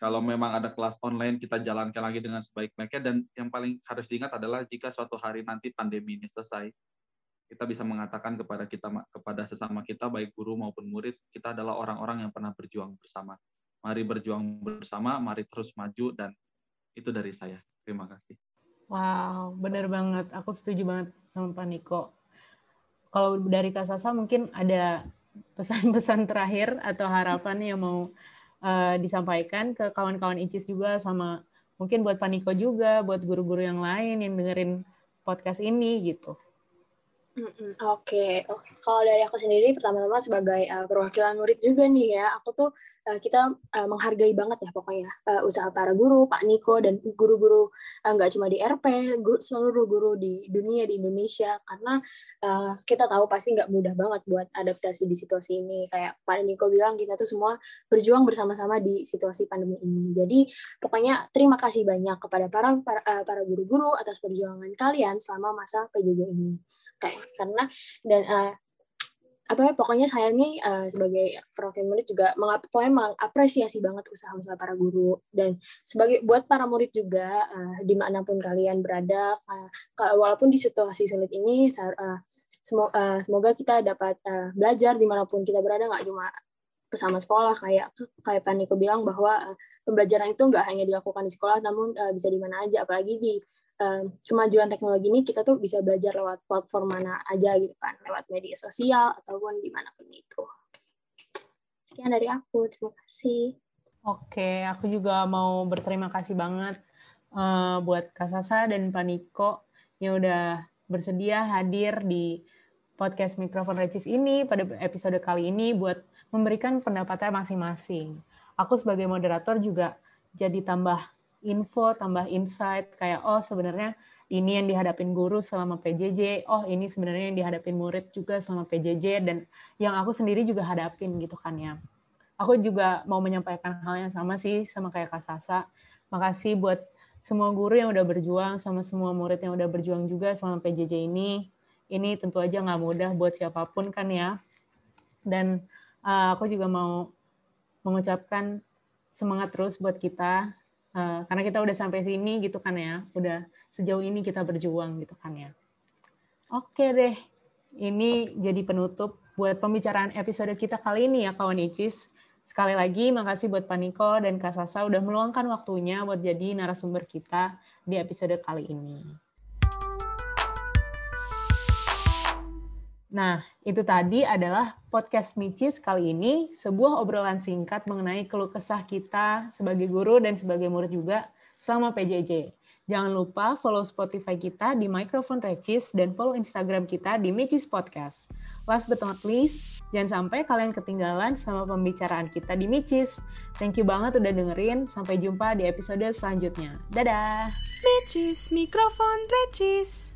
kalau memang ada kelas online kita jalankan lagi dengan sebaik-baiknya dan yang paling harus diingat adalah jika suatu hari nanti pandemi ini selesai kita bisa mengatakan kepada kita kepada sesama kita baik guru maupun murid kita adalah orang-orang yang pernah berjuang bersama Mari berjuang bersama, mari terus maju dan itu dari saya. Terima kasih. Wow, benar banget. Aku setuju banget sama Pak Niko. Kalau dari Kak Sasa mungkin ada pesan-pesan terakhir atau harapan yang mau uh, disampaikan ke kawan-kawan ICIS juga sama mungkin buat Pak Niko juga, buat guru-guru yang lain yang dengerin podcast ini gitu. Oke, okay. oh, kalau dari aku sendiri pertama-tama sebagai uh, perwakilan murid juga nih ya, aku tuh uh, kita uh, menghargai banget ya pokoknya uh, usaha para guru, Pak Niko dan guru-guru uh, nggak cuma di RP, guru, seluruh guru di dunia di Indonesia karena uh, kita tahu pasti nggak mudah banget buat adaptasi di situasi ini. Kayak Pak Niko bilang kita tuh semua berjuang bersama-sama di situasi pandemi ini. Jadi pokoknya terima kasih banyak kepada para para, uh, para guru-guru atas perjuangan kalian selama masa PJJ ini kayak karena dan uh, apa ya pokoknya saya nih uh, sebagai perwakilan murid juga mengap, mengapresiasi banget usaha-usaha para guru. Dan sebagai buat para murid juga uh, di mana pun kalian berada uh, walaupun di situasi sulit ini uh, semoga, uh, semoga kita dapat uh, belajar di mana pun kita berada nggak cuma bersama sekolah kayak kayak Paniko bilang bahwa uh, pembelajaran itu nggak hanya dilakukan di sekolah namun uh, bisa di mana aja apalagi di kemajuan teknologi ini kita tuh bisa belajar lewat platform mana aja gitu kan, lewat media sosial ataupun di mana pun itu. Sekian dari aku, terima kasih. Oke, aku juga mau berterima kasih banget uh, buat Kak Sasa dan Pak Niko yang udah bersedia hadir di podcast Mikrofon Recis ini pada episode kali ini buat memberikan pendapatnya masing-masing. Aku sebagai moderator juga jadi tambah info, tambah insight kayak oh sebenarnya ini yang dihadapin guru selama PJJ, oh ini sebenarnya yang dihadapin murid juga selama PJJ dan yang aku sendiri juga hadapin gitu kan ya. Aku juga mau menyampaikan hal yang sama sih sama kayak Kak Sasa. Makasih buat semua guru yang udah berjuang sama semua murid yang udah berjuang juga selama PJJ ini. Ini tentu aja nggak mudah buat siapa pun kan ya. Dan uh, aku juga mau mengucapkan semangat terus buat kita Uh, karena kita udah sampai sini gitu kan ya, udah sejauh ini kita berjuang gitu kan ya. Oke deh, ini jadi penutup buat pembicaraan episode kita kali ini ya kawan Icis. Sekali lagi makasih buat Paniko dan Kak Sasa udah meluangkan waktunya buat jadi narasumber kita di episode kali ini. Nah, itu tadi adalah podcast Micis kali ini, sebuah obrolan singkat mengenai keluh kesah kita sebagai guru dan sebagai murid juga selama PJJ. Jangan lupa follow Spotify kita di Microphone Recis dan follow Instagram kita di Micis Podcast. Last but not least, jangan sampai kalian ketinggalan sama pembicaraan kita di Micis. Thank you banget udah dengerin. Sampai jumpa di episode selanjutnya. Dadah! Micis, Mikrofon Recis.